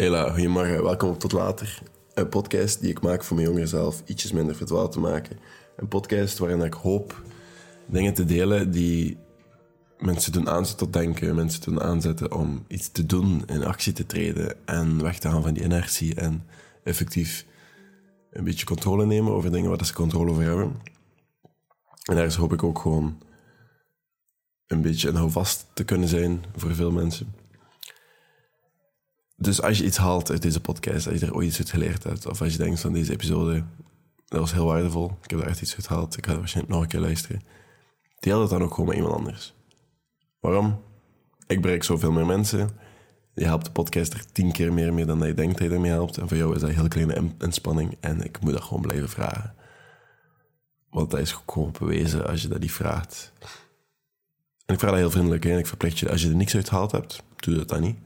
Hela, goedemorgen. Welkom op Tot Later. Een podcast die ik maak voor mijn jongeren zelf ietsjes minder verdwaald te maken. Een podcast waarin ik hoop dingen te delen die mensen doen aanzetten tot denken, mensen doen aanzetten om iets te doen, in actie te treden en weg te gaan van die inertie en effectief een beetje controle nemen over dingen waar ze controle over hebben. En daar hoop ik ook gewoon een beetje een houvast te kunnen zijn voor veel mensen. Dus als je iets haalt uit deze podcast, als je er ooit iets uit geleerd hebt, of als je denkt van deze episode, dat was heel waardevol, ik heb er echt iets uit gehaald, ik ga er waarschijnlijk nog een keer luisteren, deel dat dan ook gewoon met iemand anders. Waarom? Ik bereik zoveel meer mensen. Je helpt de podcast er tien keer meer mee dan dat je denkt dat je ermee helpt. En voor jou is dat een heel kleine inspanning en ik moet dat gewoon blijven vragen. Want dat is gewoon bewezen als je dat niet vraagt. En ik vraag dat heel vriendelijk en ik verplicht je, als je er niks uit gehaald hebt, doe dat dan niet.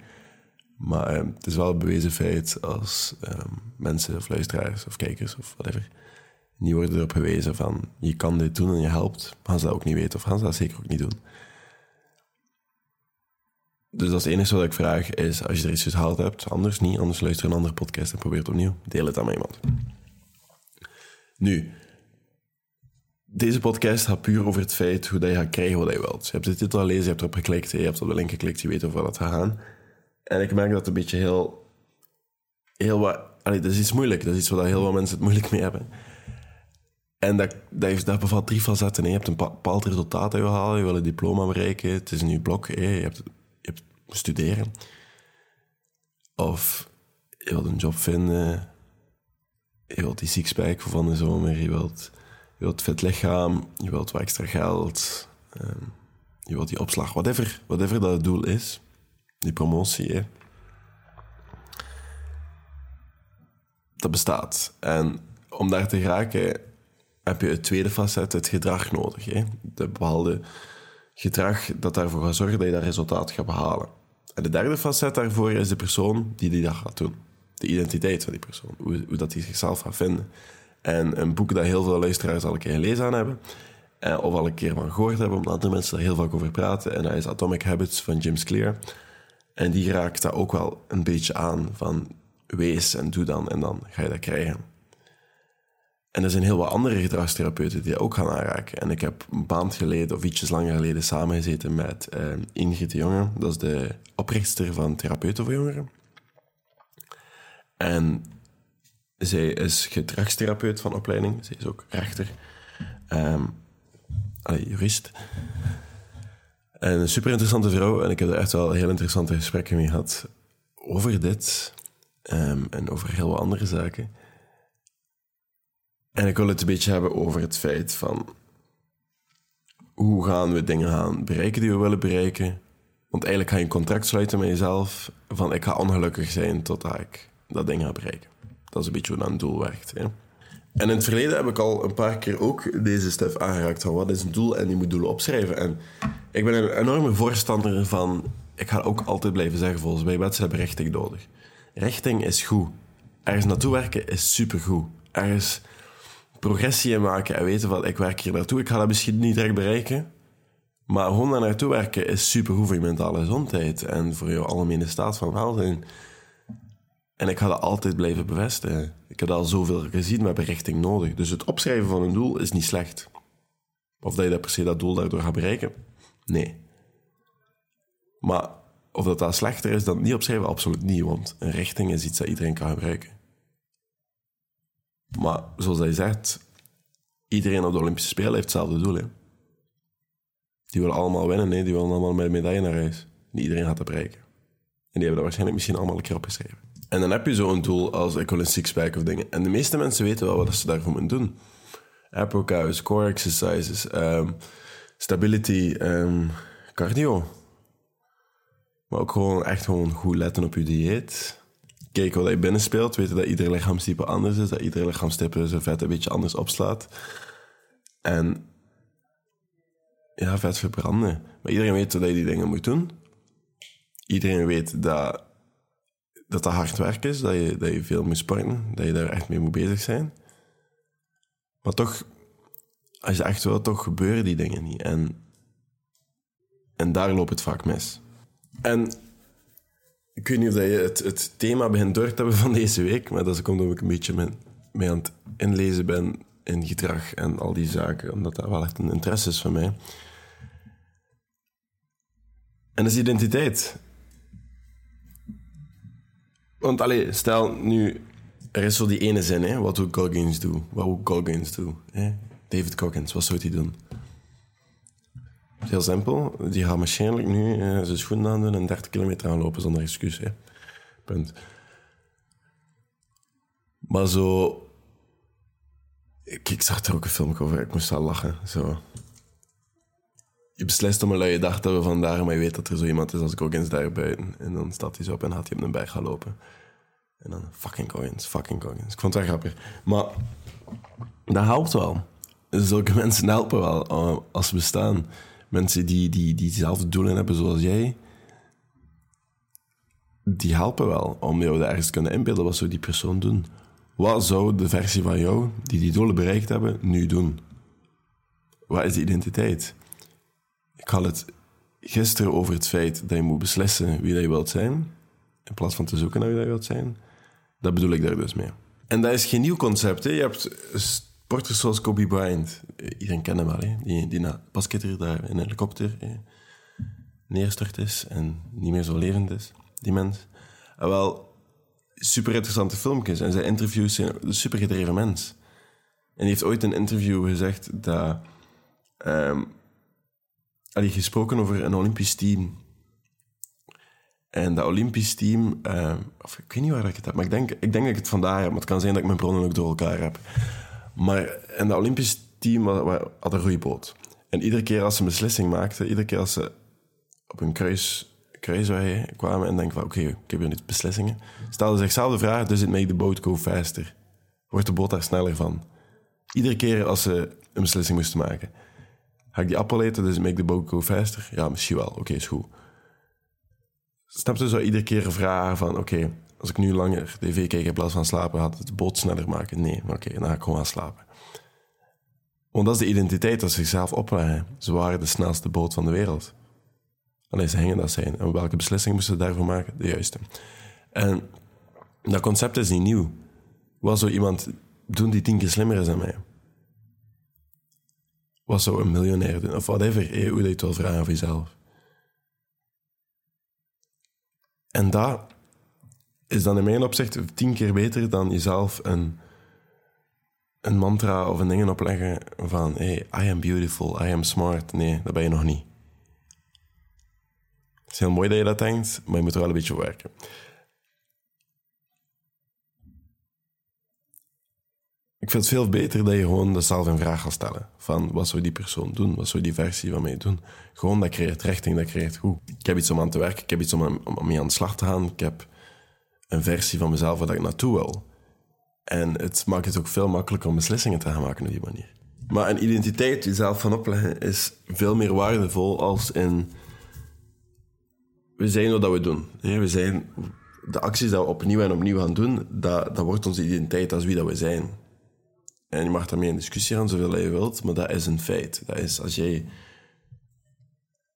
Maar eh, het is wel een bewezen feit als ehm, mensen of luisteraars of kijkers of whatever, die worden erop gewezen van je kan dit doen en je helpt, gaan ze dat ook niet weten of gaan ze dat zeker ook niet doen. Dus dat is het enige wat ik vraag is, als je er iets gehaald hebt, anders niet, anders luister een andere podcast en probeer het opnieuw. Deel het aan met iemand. Nu, deze podcast gaat puur over het feit hoe dat je gaat krijgen wat je wilt. Je hebt de titel al lezen, je hebt erop geklikt, je hebt op de link geklikt, je weet over wat het gaat gaan. En ik merk dat een beetje heel... heel wat, allee, dat is iets moeilijk. Dat is iets waar heel veel mensen het moeilijk mee hebben. En dat, heeft, dat bevat drie facetten. Je hebt een bepaald resultaat dat je wil halen. Je wil een diploma bereiken. Het is een nieuw blok. Je hebt, je hebt studeren. Of je wilt een job vinden. Je wilt die sixpack van de zomer. Je wilt, je wilt fit lichaam. Je wilt wat extra geld. Um, je wilt die opslag. Whatever, whatever dat het doel is die promotie, hè. dat bestaat. En om daar te geraken heb je het tweede facet, het gedrag nodig. Hè? De bepaalde gedrag dat daarvoor gaat zorgen dat je dat resultaat gaat behalen. En de derde facet daarvoor is de persoon die die dat gaat doen. De identiteit van die persoon, hoe, hoe dat hij zichzelf gaat vinden. En een boek dat heel veel luisteraars al een keer gelezen aan hebben, eh, of al een keer van gehoord hebben, omdat andere mensen daar heel vaak over praten, en dat is Atomic Habits van James Clear. En die raakt dat ook wel een beetje aan van wees en doe dan en dan ga je dat krijgen. En er zijn heel wat andere gedragstherapeuten die dat ook gaan aanraken. En ik heb een maand geleden of ietsjes langer geleden samengezeten met uh, Ingrid de Jonge. Dat is de oprichter van Therapeuten voor Jongeren. En zij is gedragstherapeut van opleiding. Zij is ook rechter. Um, jurist. En een super interessante vrouw. En ik heb er echt wel heel interessante gesprekken mee gehad over dit. Um, en over heel wat andere zaken. En ik wil het een beetje hebben over het feit van... Hoe gaan we dingen gaan bereiken die we willen bereiken? Want eigenlijk ga je een contract sluiten met jezelf van ik ga ongelukkig zijn totdat ik dat ding ga bereiken. Dat is een beetje hoe dat een doel werkt. Hè? En in het verleden heb ik al een paar keer ook deze stef aangeraakt van wat is een doel en je moet doelen opschrijven. En ik ben een enorme voorstander van, ik ga ook altijd blijven zeggen volgens mij, mensen hebben richting nodig. Richting is goed. Ergens naartoe werken is supergoed. Ergens progressie in maken en weten van ik werk hier naartoe. Ik ga dat misschien niet direct bereiken, maar gewoon daar naartoe werken is supergoed voor je mentale gezondheid en voor je algemene staat van welzijn. En ik ga dat altijd blijven bevestigen. Ik dat al zoveel gezien, hebben richting nodig. Dus het opschrijven van een doel is niet slecht. Of dat je dat per se dat doel daardoor gaat bereiken, nee. Maar of dat, dat slechter is dan niet opschrijven, absoluut niet. Want een richting is iets dat iedereen kan gebruiken. Maar zoals hij zegt, iedereen op de Olympische Spelen heeft hetzelfde doel. Hè? Die willen allemaal winnen, nee, die willen allemaal met een medaille naar huis. Niet iedereen gaat dat bereiken. En die hebben dat waarschijnlijk misschien allemaal een keer opgeschreven. En dan heb je zo'n doel als ik wil een of dingen. En de meeste mensen weten wel wat ze daarvoor moeten doen. App core exercises, um, stability, um, cardio. Maar ook gewoon echt gewoon goed letten op je dieet. Kijken wat je binnen speelt. Weten dat ieder lichaamstype anders is. Dat ieder lichaamstype zijn vet een beetje anders opslaat. En ja, vet verbranden. Maar iedereen weet dat je die dingen moet doen. Iedereen weet dat dat hard werk is, dat je, dat je veel moet sporten, dat je daar echt mee moet bezig zijn. Maar toch, als je echt wil, toch gebeuren die dingen niet. En, en daar loopt het vaak mis. En Ik weet niet of je het, het thema begint door te hebben van deze week, maar dat komt omdat ik een beetje mee aan het inlezen ben in gedrag en al die zaken, omdat dat wel echt een interesse is van mij. En dat is identiteit. Want allee, stel nu, er is zo die ene zin, hè, wat doet Goggins doen? Wat moet Goggins doen? Hè? David Goggins, wat zou hij doen? Heel simpel, die gaat waarschijnlijk nu uh, zijn schoenen aandoen en 30 kilometer aanlopen zonder excuus. Hè. Punt. Maar zo... Ik, ik zag er ook een film over, ik moest wel lachen. Zo. Je beslist om een luie dag te hebben vandaag, maar je weet dat er zo iemand is als Goggins daar buiten. En dan staat hij zo op en gaat hij op een berg gaan lopen. En dan fucking Goggins, fucking Goggins. Ik vond het wel grappig. Maar dat helpt wel. Zulke mensen helpen wel uh, als ze bestaan. Mensen die, die, die dezelfde doelen hebben zoals jij, die helpen wel om jou ergens te kunnen inbeelden. Wat zou die persoon doen? Wat zou de versie van jou, die die doelen bereikt hebben, nu doen? Wat is de identiteit? Ik had het gisteren over het feit dat je moet beslissen wie dat je wilt zijn, in plaats van te zoeken naar wie dat je wilt zijn. Dat bedoel ik daar dus mee. En dat is geen nieuw concept. Hè? Je hebt sporters zoals Kobe Bryant. Iedereen kent hem wel, hè? die, die na basketter daar in een helikopter hè? neerstort is en niet meer zo levend is, die mens. En wel, super interessante filmpjes en zijn interviews zijn een super gedreven mens. En hij heeft ooit een interview gezegd dat... Um, allee, gesproken over een Olympisch team. En dat Olympisch team, uh, of ik weet niet waar ik het heb, maar ik denk, ik denk dat ik het vandaag heb, maar het kan zijn dat ik mijn bronnen ook door elkaar heb. Maar en dat Olympisch team had een goede boot. En iedere keer als ze een beslissing maakten, iedere keer als ze op een kruis, kwamen en denken van oké, ik heb hier nu beslissingen, stelden ze zichzelf de vraag, does it make the boat go faster? Wordt de boot daar sneller van? Iedere keer als ze een beslissing moesten maken. Ga ik die appel eten, dus make the boat go faster? Ja, misschien wel. Oké, is goed. Snap je zo iedere keer vragen van... Oké, als ik nu langer tv kijk in plaats van slapen... gaat het de boot sneller maken? Nee, oké, dan ga ik gewoon gaan slapen. Want dat is de identiteit dat ze zichzelf opleggen. Ze waren de snelste boot van de wereld. Alleen ze hingen dat zijn. En welke beslissingen moesten ze daarvoor maken? De juiste. En dat concept is niet nieuw. Wat zou iemand doen die tien keer slimmer is dan mij? Wat zou een miljonair doen? Of whatever, eh, hoe je het wil vragen voor jezelf. En dat is dan in mijn opzicht tien keer beter dan jezelf een, een mantra of een dingen opleggen van hey, I am beautiful, I am smart. Nee, dat ben je nog niet. Het is heel mooi dat je dat denkt, maar je moet er wel een beetje werken. Ik vind het veel beter dat je gewoon zelf een vraag gaat stellen. Van wat zou die persoon doen? Wat zou die versie van mij doen? Gewoon dat creëert richting, dat creëert goed. Ik heb iets om aan te werken, ik heb iets om, om mee aan de slag te gaan. Ik heb een versie van mezelf waar ik naartoe wil. En het maakt het ook veel makkelijker om beslissingen te gaan maken op die manier. Maar een identiteit jezelf van opleggen is veel meer waardevol als in... We zijn wat we doen. We zijn... De acties die we opnieuw en opnieuw gaan doen, dat, dat wordt onze identiteit als wie dat we zijn. En je mag daarmee in discussie gaan zoveel je wilt, maar dat is een feit. Dat is als jij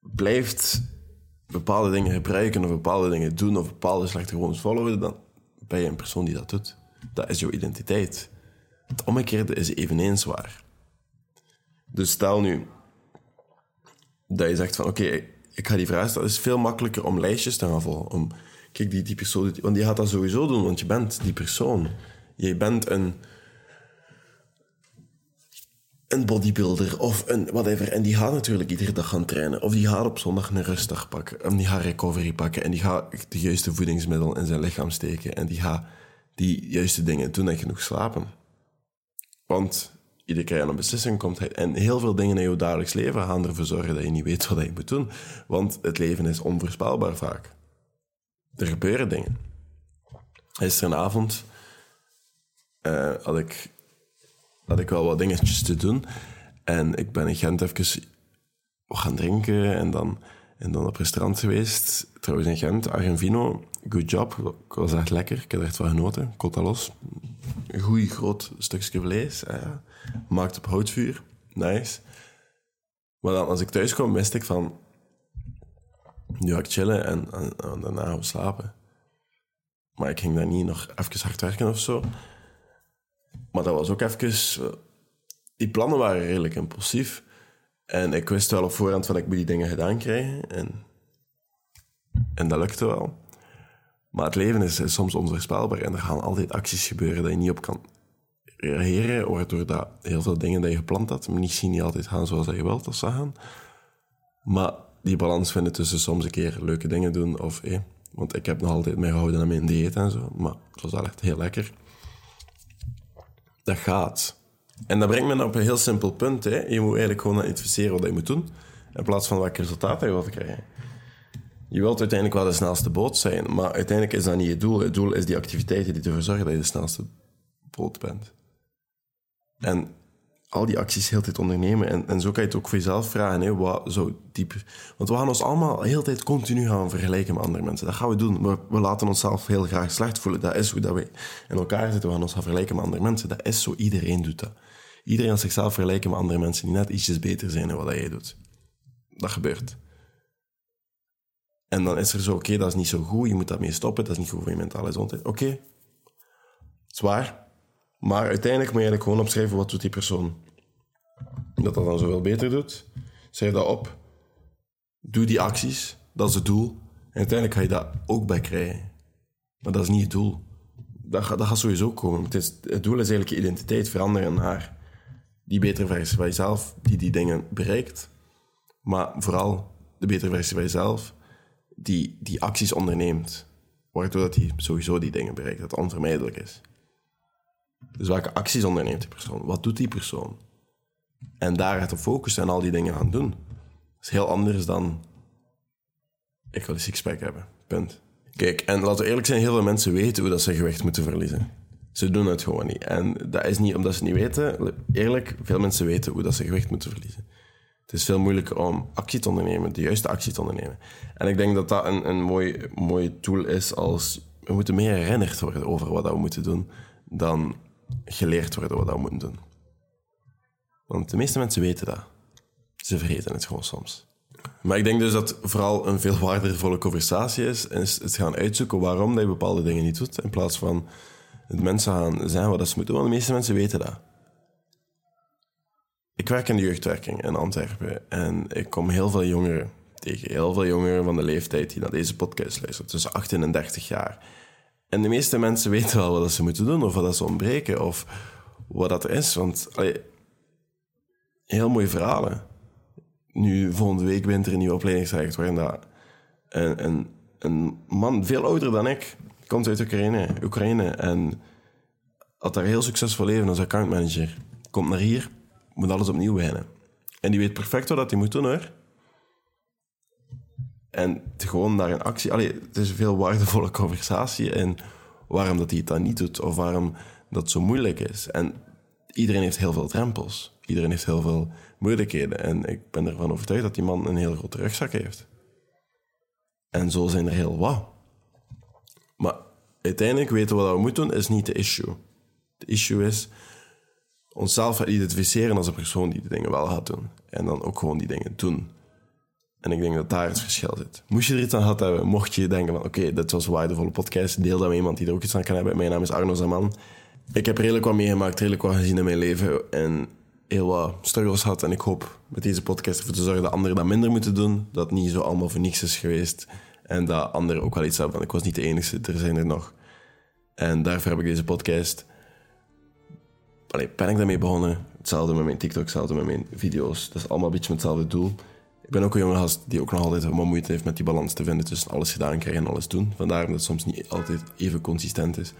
blijft bepaalde dingen gebruiken of bepaalde dingen doen of bepaalde slechte gewoontes volgen, dan ben je een persoon die dat doet. Dat is jouw identiteit. Het omgekeerde is eveneens waar. Dus stel nu dat je zegt van oké, ik ga die vraag stellen. Het is veel makkelijker om lijstjes te gaan volgen. Om, kijk, die, die persoon, want die gaat dat sowieso doen, want je bent die persoon. Je bent een een bodybuilder of een whatever. En die gaat natuurlijk iedere dag gaan trainen. Of die gaat op zondag een rustdag pakken. En die gaat recovery pakken. En die gaat de juiste voedingsmiddel in zijn lichaam steken. En die gaat die juiste dingen doen en genoeg slapen. Want iedere keer aan een beslissing komt. En heel veel dingen in je dagelijks leven gaan ervoor zorgen dat je niet weet wat je moet doen. Want het leven is onvoorspelbaar vaak. Er gebeuren dingen. Gisteravond uh, had ik had ik wel wat dingetjes te doen. En ik ben in Gent even gaan drinken en dan, en dan op restaurant geweest. Trouwens in Gent, Argenvino. Good job. Ik was echt lekker. Ik heb echt van genoten. Kotalos. Een goed groot stukje vlees. Ja. Maakt op houtvuur. Nice. Maar dan als ik thuis kwam, wist ik van... Nu ga ik chillen en, en, en daarna gaan slapen. Maar ik ging daar niet nog even hard werken of zo. Maar dat was ook even... eh, Die plannen waren redelijk impulsief. En ik wist wel op voorhand van ik moet die dingen gedaan krijgen. En, en dat lukte wel. Maar het leven is, soms onvoorspelbaar. En er gaan altijd acties gebeuren dat je niet op kan reageren. Waardoor dat heel veel dingen die je gepland had misschien niet altijd gaan zoals je wilt dat ze gaan. Maar die balans vinden tussen soms een keer leuke dingen doen of... eh, want ik heb nog altijd mij gehouden aan mijn dieet en zo. Maar het was wel echt heel lekker. Dat gaat. En dat brengt me op een heel simpel punt. Hè. Je moet eigenlijk gewoon identificeren wat je moet doen. In plaats van welk resultaat je wilt krijgen. Je wilt uiteindelijk wel de snelste boot zijn. Maar uiteindelijk is dat niet het doel. Het doel is die activiteiten die ervoor zorgen dat je de snelste boot bent. En al die acties heel de tijd ondernemen. En, en zo kan je het ook voor jezelf vragen. Hè, wat zo diep... Want we gaan ons allemaal heel de tijd continu gaan vergelijken met andere mensen. Dat gaan we doen. We, we laten onszelf heel graag slecht voelen. Dat is hoe dat we in elkaar zitten. We gaan ons gaan vergelijken met andere mensen. Dat is zo. Iedereen doet dat. Iedereen gaat zichzelf vergelijken met andere mensen die net ietsjes beter zijn in wat jij doet. Dat gebeurt. En dan is er zo, oké, dat is niet zo goed, je moet daarmee stoppen, dat is niet goed voor je mentale gezondheid. Oké, zwaar. Maar uiteindelijk moet je gewoon opschrijven, wat doet die persoon? Dat dat dan zoveel beter doet. Schrijf dat op. Doe die acties, dat is het doel. En uiteindelijk ga je dat ook bij krijgen. Maar dat is niet het doel. Dat, gaat- dat gaat sowieso komen. Het, is, het doel is eigenlijk je identiteit veranderen naar die betere versie van jezelf, die die dingen bereikt. Maar vooral de betere versie van jezelf, die die acties onderneemt. Waardoor dat die sowieso die dingen bereikt, dat onvermijdelijk is. Dus welke acties onderneemt die persoon? Wat doet die persoon? En daar gaat de focus en al die dingen gaan doen. Dat is heel anders dan... Ik wil een sixpack hebben. Punt. Kijk, en laten we eerlijk zijn, heel veel mensen weten hoe dat ze gewicht moeten verliezen. Ze doen het gewoon niet. En dat is niet omdat ze het niet weten. Eerlijk, veel mensen weten hoe dat ze gewicht moeten verliezen. Het is veel moeilijker om actie te ondernemen, de juiste actie te ondernemen. En ik denk dat dat een, een mooi, mooi tool is als... We moeten meer herinnerd worden over wat we moeten doen, dan geleerd worden wat dat we moeten doen. Want de meeste mensen weten dat. Ze vergeten het gewoon soms. Maar ik denk dus dat vooral een veel waardevolle conversatie is, het gaan uitzoeken waarom dat je bepaalde dingen niet doet, in plaats van het mensen gaan zeggen wat ze moeten doen, want de meeste mensen weten dat. Ik werk in de jeugdwerking in Antwerpen en ik kom heel veel jongeren tegen. Heel veel jongeren van de leeftijd die naar deze podcast luisteren, tussen 18 en 30 jaar. En de meeste mensen weten wel wat ze moeten doen, of wat ze ontbreken, of wat dat is. Want heel mooie verhalen. Nu, volgende week wint er een nieuwe opleidingstraject waarin dat een, een, een man, veel ouder dan ik, komt uit Oekraïne, Oekraïne en had daar heel succesvol leven als accountmanager. Komt naar hier, moet alles opnieuw beginnen. En die weet perfect wat hij moet doen hoor. En gewoon daar een actie... Allee, het is een veel waardevolle conversatie en waarom dat hij het dan niet doet of waarom dat zo moeilijk is. En iedereen heeft heel veel drempels. Iedereen heeft heel veel moeilijkheden. En ik ben ervan overtuigd dat die man een heel grote rugzak heeft. En zo zijn er heel wat. Maar uiteindelijk weten we wat we moeten doen, is niet de issue. De issue is onszelf identificeren als een persoon die de dingen wel gaat doen. En dan ook gewoon die dingen doen. En ik denk dat daar het verschil zit. Moest je er iets aan gehad hebben, mocht je denken van oké, dit was een waardevolle podcast, deel dat met iemand die er ook iets aan kan hebben. Mijn naam is Arno Zaman. Ik heb redelijk wat meegemaakt, redelijk wat gezien in mijn leven en heel wat struggles gehad. En ik hoop met deze podcast ervoor te zorgen dat anderen dat minder moeten doen. Dat het niet zo allemaal voor niks is geweest. En dat anderen ook wel iets hebben van ik was niet de enige, er zijn er nog. En daarvoor heb ik deze podcast Allee, ben ik daarmee begonnen. Hetzelfde met mijn TikTok, hetzelfde met mijn video's. Dat is allemaal een beetje met hetzelfde doel. Ik ben ook een jonge gast die ook nog altijd wat moeite heeft met die balans te vinden tussen alles gedaan krijgen en alles doen. Vandaar dat het soms niet altijd even consistent is.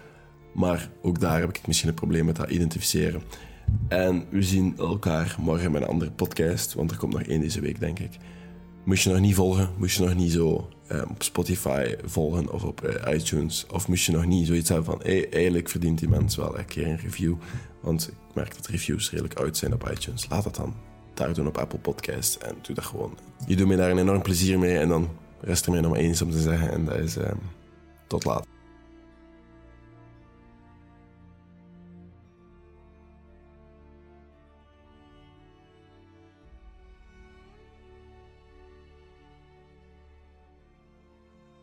Maar ook daar heb ik misschien een probleem met dat identificeren. En we zien elkaar morgen met een andere podcast, want er komt nog één deze week, denk ik. Moest je nog niet volgen, moest je nog niet zo eh, op Spotify volgen of op eh, iTunes, of moest je nog niet zoiets hebben van, eigenlijk verdient die mens wel een keer een review, want ik merk dat reviews redelijk uit zijn op iTunes. Laat dat dan daar doen op Apple Podcast en doe dat gewoon. Je doet me daar een enorm plezier mee en dan rest er mij nog maar één om te zeggen en dat is eh, tot later.